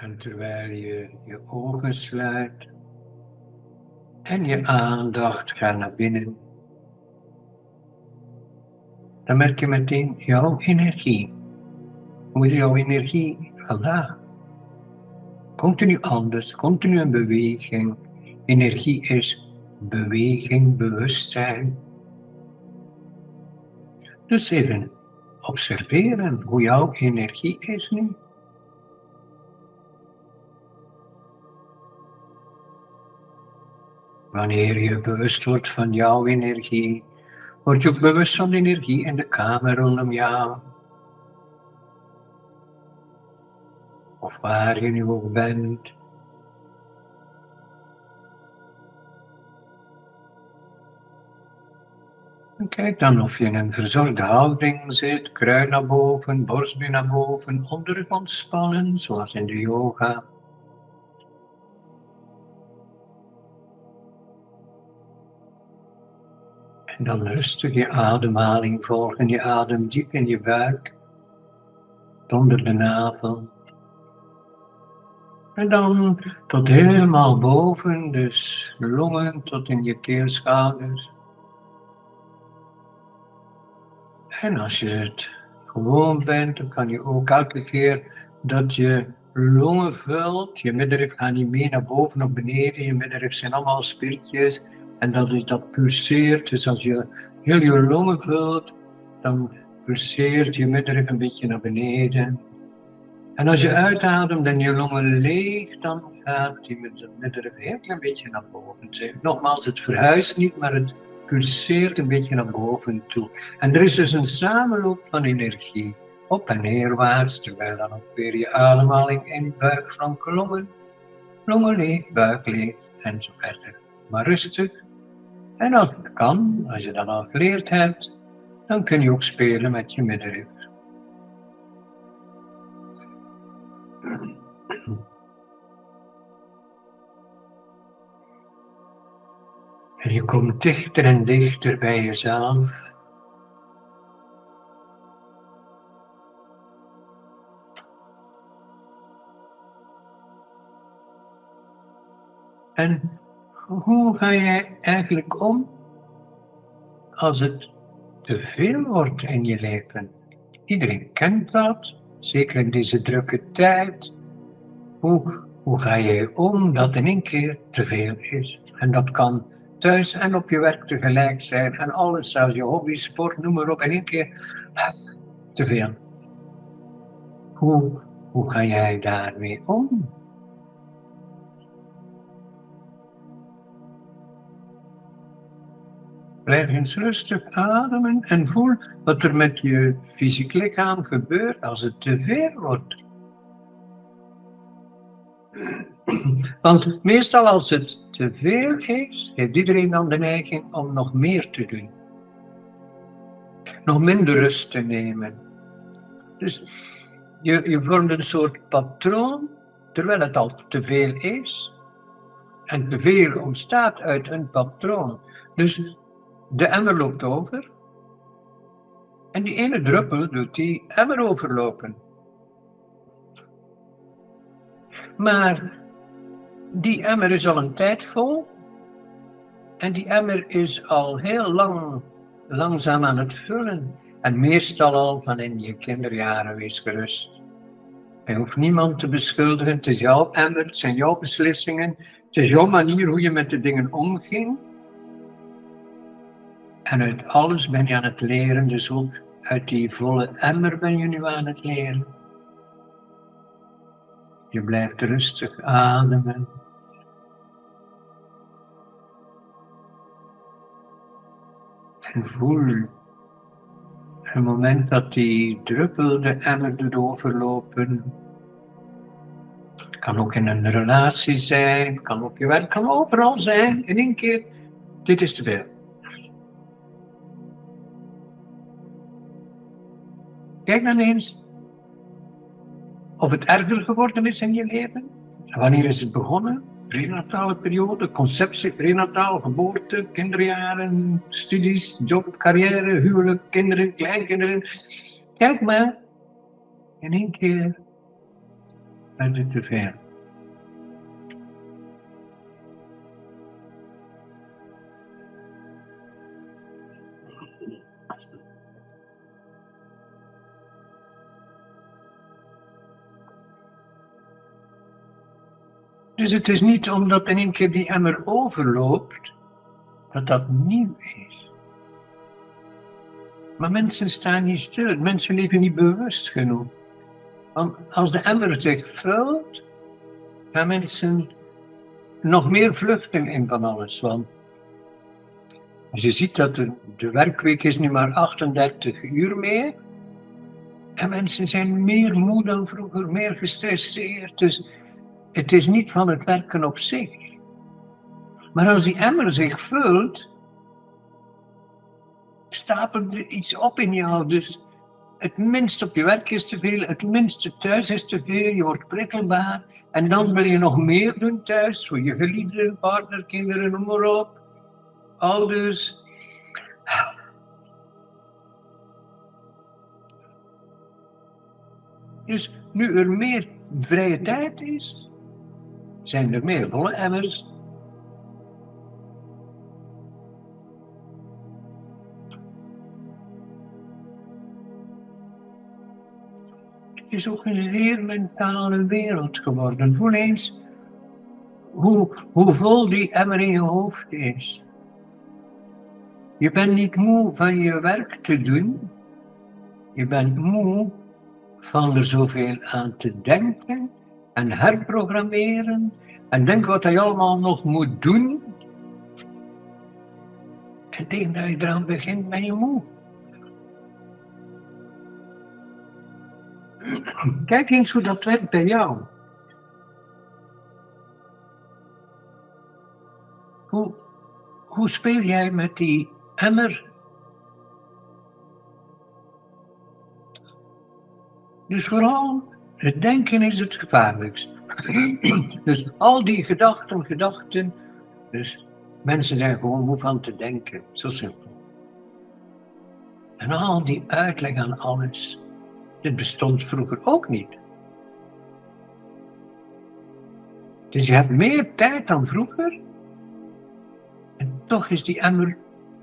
En terwijl je je ogen sluit en je aandacht gaat naar binnen, dan merk je meteen jouw energie. Hoe is jouw energie vandaag? Continu anders, continu in beweging. Energie is beweging, bewustzijn. Dus even observeren hoe jouw energie is nu. Wanneer je bewust wordt van jouw energie, word je ook bewust van de energie in de kamer rondom jou. Of waar je nu ook bent. En kijk dan of je in een verzorgde houding zit, kruin naar boven, borstbeen naar boven, onderrug ontspannen, zoals in de yoga. En dan rustig je ademhaling volgen. Je adem diep in je buik, onder de navel. En dan tot helemaal boven, dus longen tot in je keelschouders. En als je het gewoon bent, dan kan je ook elke keer dat je longen vult, je middenrif gaat niet mee naar boven of beneden, je middenrif zijn allemaal spiertjes en dat is dat pulseert. Dus als je heel je longen vult, dan pulseert je middenrif een beetje naar beneden. En als je uitademt en je longen leeg, dan gaat die middenrif een heel klein beetje naar boven. Nogmaals, het verhuist niet, maar het pulseert een beetje naar boven toe. En er is dus een samenloop van energie, op en neerwaarts, terwijl dan ook weer je ademhaling in buik van longen, longen leeg, buik leeg en zo verder. Maar rustig. En als het kan, als je dat al geleerd hebt, dan kun je ook spelen met je middenrif. En je komt dichter en dichter bij jezelf. En hoe ga jij eigenlijk om als het te veel wordt in je leven? Iedereen kent dat, zeker in deze drukke tijd. Hoe, hoe ga jij om dat in één keer te veel is? En dat kan thuis en op je werk tegelijk zijn en alles, zelfs je hobby, sport, noem maar op, in één keer te veel. Hoe, hoe ga jij daarmee om? Blijf eens rustig ademen en voel wat er met je fysiek lichaam gebeurt als het te veel wordt. Want meestal als het te veel is, heeft iedereen dan de neiging om nog meer te doen. Nog minder rust te nemen. Dus je, je vormt een soort patroon, terwijl het al te veel is. En te veel ontstaat uit een patroon. Dus de emmer loopt over. En die ene druppel doet die emmer overlopen. Maar die emmer is al een tijd vol. En die emmer is al heel lang langzaam aan het vullen. En meestal al van in je kinderjaren, wees gerust. Je hoeft niemand te beschuldigen. Het is jouw emmer, het zijn jouw beslissingen. Het is jouw manier hoe je met de dingen omging. En uit alles ben je aan het leren, dus ook uit die volle emmer ben je nu aan het leren. Je blijft rustig ademen. En voel het moment dat die druppel de emmer doet overlopen. Het kan ook in een relatie zijn, kan op je werk, kan overal zijn. In één keer, dit is te veel. Kijk dan eens of het erger geworden is in je leven. wanneer is het begonnen? Prenatale periode, conceptie, prenataal, geboorte, kinderjaren, studies, job, carrière, huwelijk, kinderen, kleinkinderen. Kijk maar. In één keer werd het te veel. Dus het is niet omdat in één keer die emmer overloopt, dat dat nieuw is. Maar mensen staan niet stil, mensen leven niet bewust genoeg. Want als de emmer zich vult, gaan mensen nog meer vluchten in van alles. Want je ziet dat de, werkweek is nu maar 38 uur meer. En mensen zijn meer moe dan vroeger, meer gestresseerd. Dus het is niet van het werken op zich. Maar als die emmer zich vult, stapelt er iets op in jou. Dus het minste op je werk is te veel, het minste thuis is te veel, je wordt prikkelbaar. En dan wil je nog meer doen thuis, voor je geliefden, partner, kinderen, noem maar op. Ouders. Dus nu er meer vrije tijd is, zijn er meer volle emmers. Het is ook een zeer mentale wereld geworden. Voel eens hoe, hoe vol die emmer in je hoofd is. Je bent niet moe van je werk te doen. Je bent moe van er zoveel aan te denken en herprogrammeren en denk wat hij allemaal nog moet doen. En tegen dat je eraan begint, ben je moe. Kijk eens hoe dat werkt bij jou. Hoe, hoe speel jij met die emmer? Dus vooral het denken is het gevaarlijkst. dus al die gedachten, gedachten. Dus mensen zijn gewoon moe van te denken. Zo simpel. En al die uitleg aan alles. Dit bestond vroeger ook niet. Dus je hebt meer tijd dan vroeger. En toch is die emmer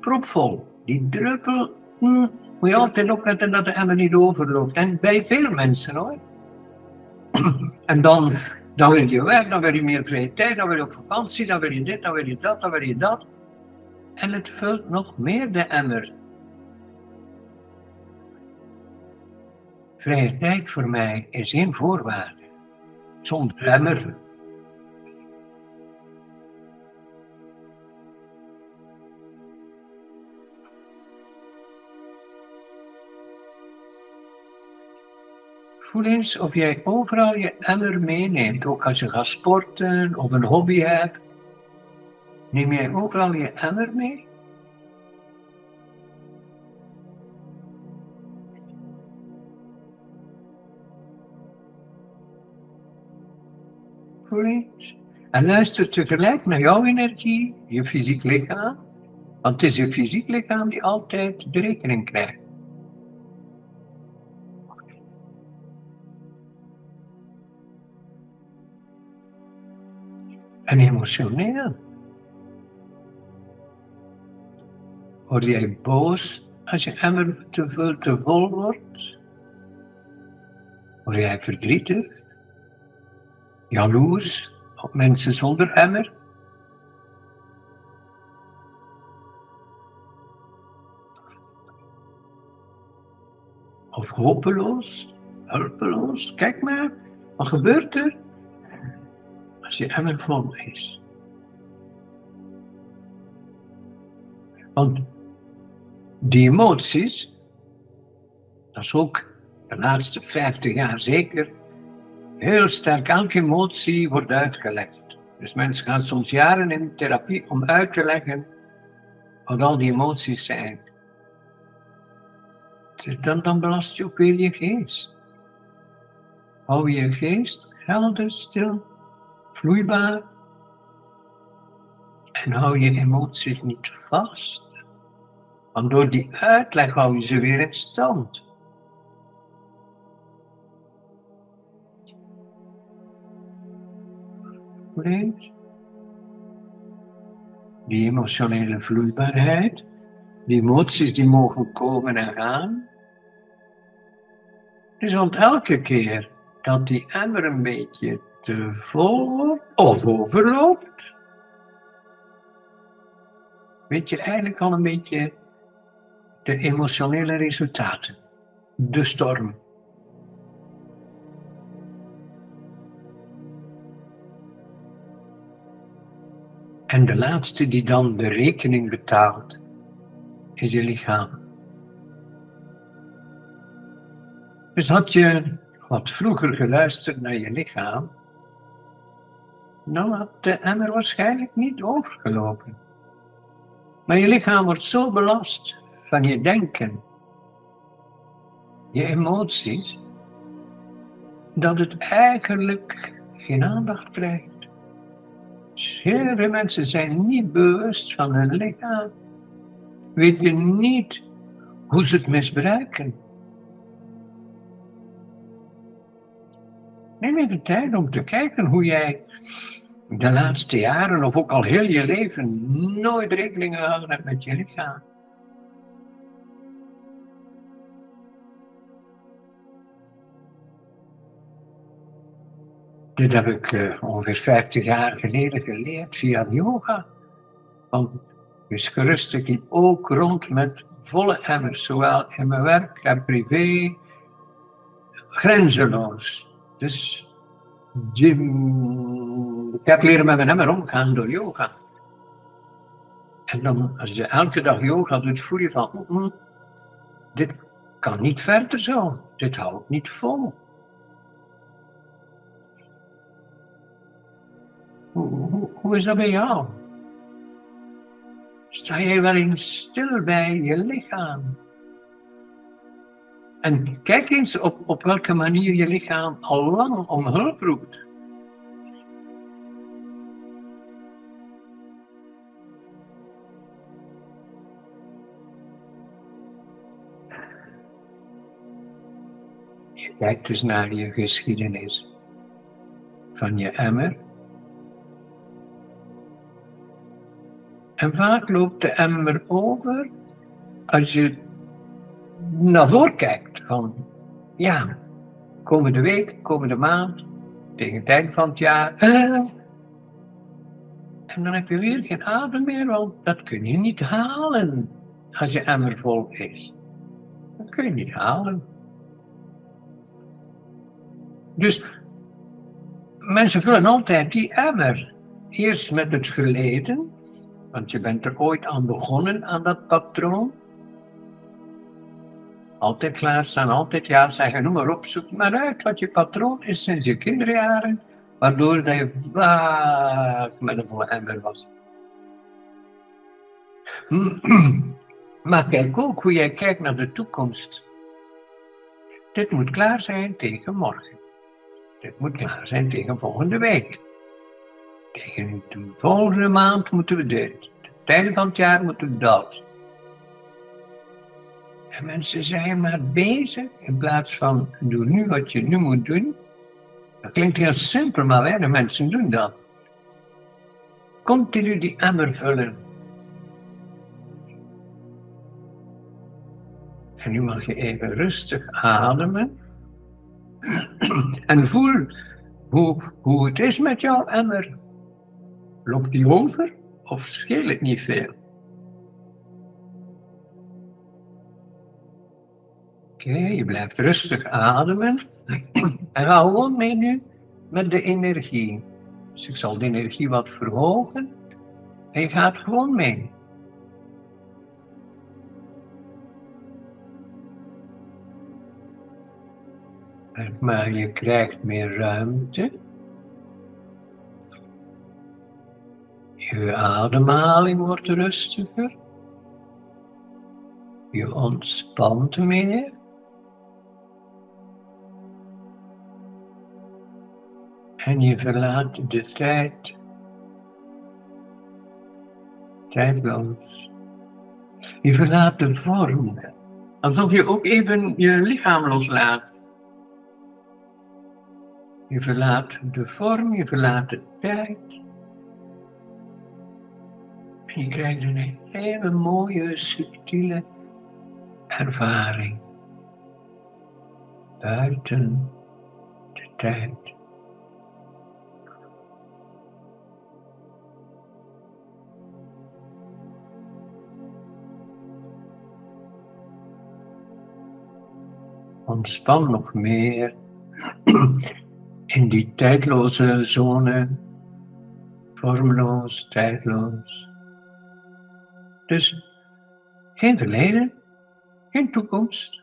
propvol. Die druppel, hm, moet je altijd opletten dat de emmer niet overloopt. En bij veel mensen hoor. En dan, dan wil je weg, dan wil je meer vrije tijd, dan wil je op vakantie, dan wil je dit, dan wil je dat, dan wil je dat. En het vult nog meer de emmer. Vrije tijd voor mij is geen voorwaarde. Zonder emmer Voel eens of jij overal je emmer meeneemt, ook als je gaat sporten of een hobby hebt. Neem jij overal je emmer mee? Voel eens. En luister tegelijk naar jouw energie, je fysiek lichaam. Want het is je fysiek lichaam die altijd de rekening krijgt. En emotioneel. Word jij boos als je emmer te, veel, te vol wordt? Word jij verdrietig? Jaloers op mensen zonder emmer? Of hopeloos, hulpeloos? Kijk maar, wat gebeurt er? Je emmer vol is. Want die emoties, dat is ook de laatste 50 jaar zeker, heel sterk, elke emotie wordt uitgelegd. Dus mensen gaan soms jaren in therapie om uit te leggen wat al die emoties zijn. Dan, dan belast je ook weer je geest. Hou je geest helder, stil vloeibaar. En hou je emoties niet vast. Want door die uitleg hou je ze weer in stand. Die emotionele vloeibaarheid. Die emoties die mogen komen en gaan. Dus want elke keer dat die emmer een beetje te vol of overloopt, weet je eigenlijk al een beetje de emotionele resultaten. De storm. En de laatste die dan de rekening betaalt, is je lichaam. Dus had je wat vroeger geluisterd naar je lichaam, dan had de emmer waarschijnlijk niet overgelopen. Maar je lichaam wordt zo belast van je denken, je emoties, dat het eigenlijk geen aandacht krijgt. Heel veel mensen zijn niet bewust van hun lichaam, weten niet hoe ze het misbruiken. Neem even tijd om te kijken hoe jij de laatste jaren of ook al heel je leven nooit rekening gehouden hebt met je lichaam. Dit heb ik uh, ongeveer 50 jaar geleden geleerd via yoga. Want dus gerust, ik liep ook rond met volle emmers, zowel in mijn werk en privé, grenzeloos. Dus ik heb leren met mijn emmer omgaan door yoga. En dan, als je elke dag yoga doet, voel je van, mm, mm, dit kan niet verder zo, dit houdt niet vol. Hoe, hoe, is dat bij jou? Sta jij wel eens stil bij je lichaam? En kijk eens op, op welke manier je lichaam al lang om hulp roept. Je kijkt dus naar je geschiedenis van je emmer En vaak loopt de emmer over als je naar voren kijkt. Van ja, komende week, komende maand, tegen het eind van het jaar. En dan heb je weer geen adem meer, want dat kun je niet halen als je emmer vol is. Dat kun je niet halen. Dus mensen vullen altijd die emmer. Eerst met het geleden, want je bent er ooit aan begonnen, aan dat patroon. Altijd klaarstaan, altijd ja zeggen, noem maar op, zoek maar uit wat je patroon is sinds je kinderjaren, waardoor dat je vaak met een volle emmer was. Maar kijk ook hoe jij kijkt naar de toekomst. Dit moet klaar zijn tegen morgen. Dit moet klaar zijn tegen volgende week. Tegen de volgende maand moeten we dit. Einde van het jaar moeten we dat. En mensen zijn maar bezig in plaats van doe nu wat je nu moet doen. Dat klinkt heel simpel, maar weinig mensen doen dat. Continu die emmer vullen. En nu mag je even rustig ademen. En voel hoe, hoe het is met jouw emmer. Loopt die over of scheelt het niet veel? Je blijft rustig ademen. En ga gewoon mee nu met de energie. Dus ik zal de energie wat verhogen. En je gaat gewoon mee. Maar je krijgt meer ruimte. Je ademhaling wordt rustiger. Je ontspant meer. En je verlaat de tijd. Tijdloos. Je verlaat de vorm. Alsof je ook even je lichaam loslaat. Je verlaat de vorm, je verlaat de tijd. En je krijgt een hele mooie, subtiele ervaring. Buiten de tijd. Ontspan nog meer in die tijdloze zone, vormloos, tijdloos. Dus geen verleden, geen toekomst.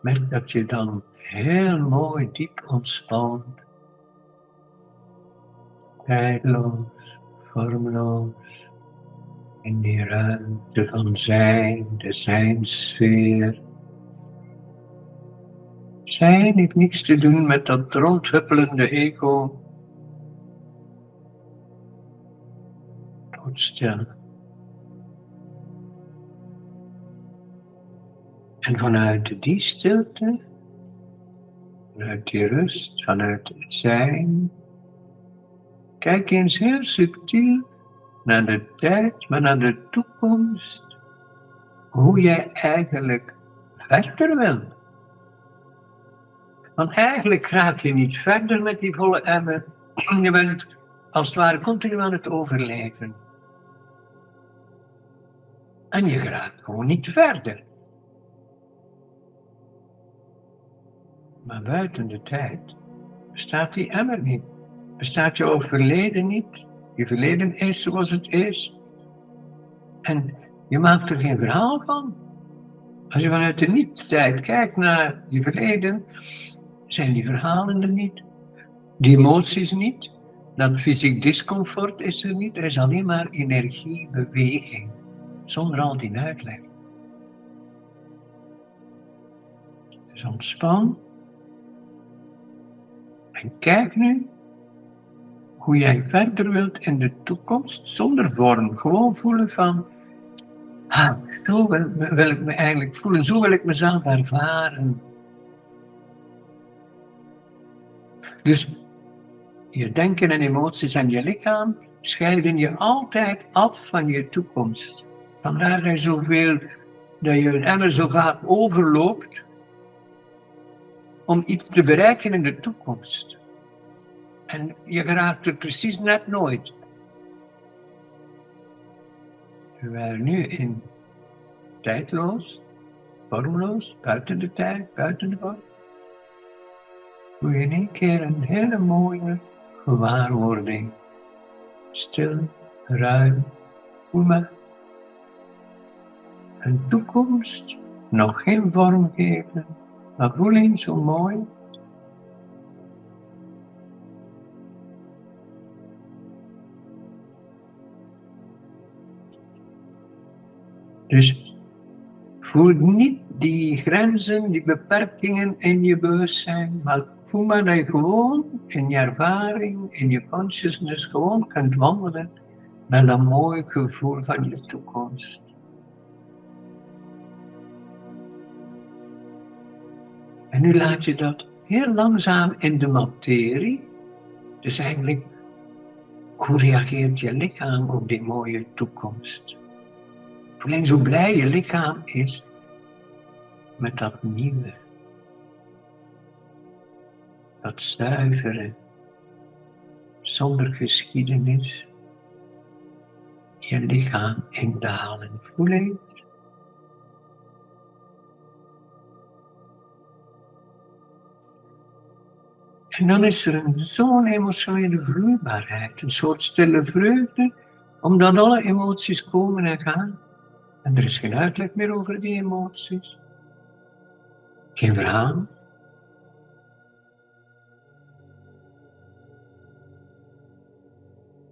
Merk dat je dan heel mooi diep ontspant tijdloos, vormloos, in die ruimte van zijn, de zijnsfeer. Zijn heeft niets te doen met dat rondhuppelende ego. Doodstil. En vanuit die stilte, vanuit die rust, vanuit het zijn, Kijk eens heel subtiel naar de tijd, maar naar de toekomst. Hoe jij eigenlijk verder wil. Want eigenlijk raak je niet verder met die volle emmer. Je bent als het ware continu aan het overleven. En je raakt gewoon niet verder. Maar buiten de tijd bestaat die emmer niet. Bestaat jouw verleden niet? Je verleden is zoals het is. En je maakt er geen verhaal van. Als je vanuit de niet-tijd kijkt naar je verleden, zijn die verhalen er niet. Die emoties niet. Dat fysiek discomfort is er niet. Er is alleen maar energie, beweging. Zonder al die uitleg. Dus ontspan. En kijk nu hoe jij verder wilt in de toekomst zonder vorm. Gewoon voelen van, ah, zo wil, ik me eigenlijk voelen, zo wil ik mezelf ervaren. Dus je denken en emoties en je lichaam scheiden je altijd af van je toekomst. Vandaar dat je zoveel, dat je een emmer zo vaak overloopt om iets te bereiken in de toekomst. En je raakt er precies net nooit. Terwijl nu in tijdloos, vormloos, buiten de tijd, buiten de vorm, doe je in één keer een hele mooie gewaarwording. Stil, ruim, voel. Een toekomst, nog geen vorm geven, maar voel eens zo mooi Dus voel niet die grenzen, die beperkingen in je bewustzijn, maar voel maar dat je gewoon in je ervaring, in je consciousness gewoon kunt wandelen met een mooi gevoel van je toekomst. En nu laat je dat heel langzaam in de materie, dus eigenlijk hoe reageert je lichaam op die mooie toekomst? Alleen zo blij je lichaam is met dat nieuwe. Dat zuivere, zonder geschiedenis, je lichaam indalen. Voel je En dan is er een zo'n emotionele vloeibaarheid, een soort stille vreugde, omdat alle emoties komen en gaan. En er is geen uitleg meer over die emoties. Geen verhaal.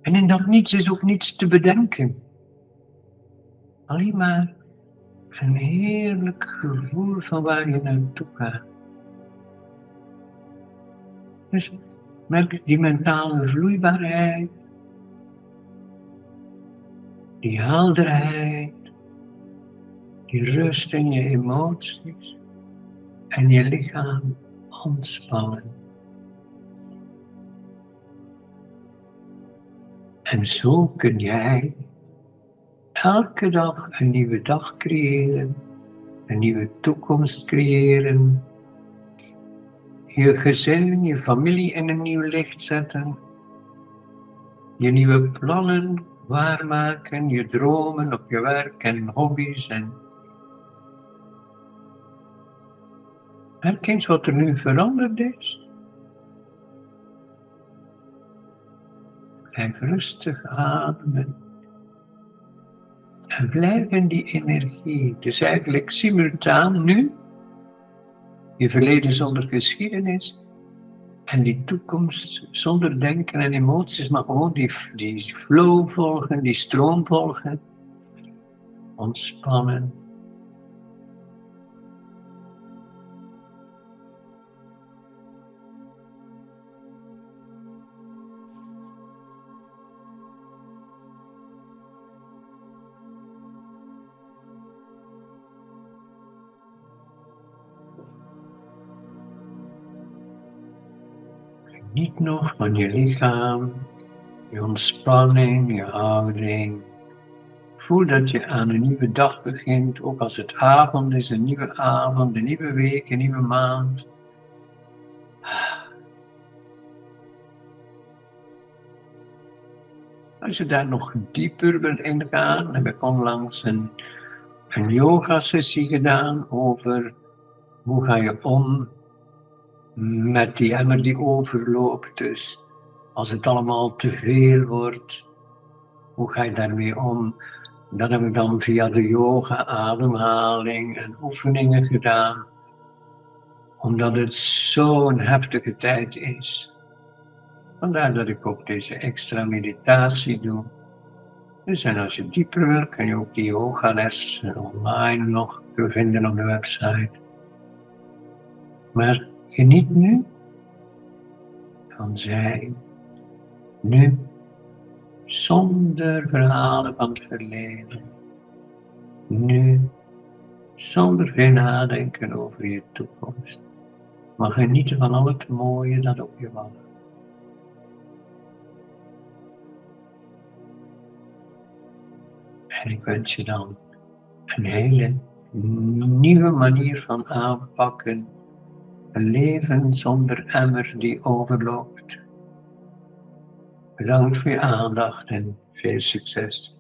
En in dat niets is ook niets te bedenken. Alleen maar een heerlijk gevoel van waar je naartoe gaat. Dus merk die mentale vloeibaarheid, die helderheid, die rust in je emoties en je lichaam ontspannen. En zo kun jij elke dag een nieuwe dag creëren, een nieuwe toekomst creëren, je gezin, je familie in een nieuw licht zetten, je nieuwe plannen waarmaken, je dromen op je werk en hobby's en Herken eens wat er nu veranderd is. Blijf rustig ademen. En blijf in die energie. Dus eigenlijk simultaan nu, je verleden zonder geschiedenis en die toekomst zonder denken en emoties, maar gewoon die, die flow volgen, die stroom volgen. Ontspannen. Nog van je lichaam, je ontspanning, je houding. Voel dat je aan een nieuwe dag begint, ook als het avond is, een nieuwe avond, een nieuwe week, een nieuwe maand. Als je daar nog dieper wil ingaan, heb ik onlangs een, een yoga sessie gedaan over hoe ga je om met die emmer die overloopt. Dus als het allemaal te veel wordt, hoe ga je daarmee om? Dat heb ik dan via de yoga, ademhaling en oefeningen gedaan, omdat het zo'n heftige tijd is. Vandaar dat ik ook deze extra meditatie doe. Dus en als je dieper wil, kan je ook die yogales online nog vinden op de website. Maar Geniet nu van zijn, nu, zonder verhalen van het verleden. Nu, zonder geen nadenken over je toekomst. Maar genieten van al het mooie dat op je wacht. En ik wens je dan een hele nieuwe manier van aanpakken een leven zonder emmer die overloopt. Bedankt voor je aandacht en veel succes.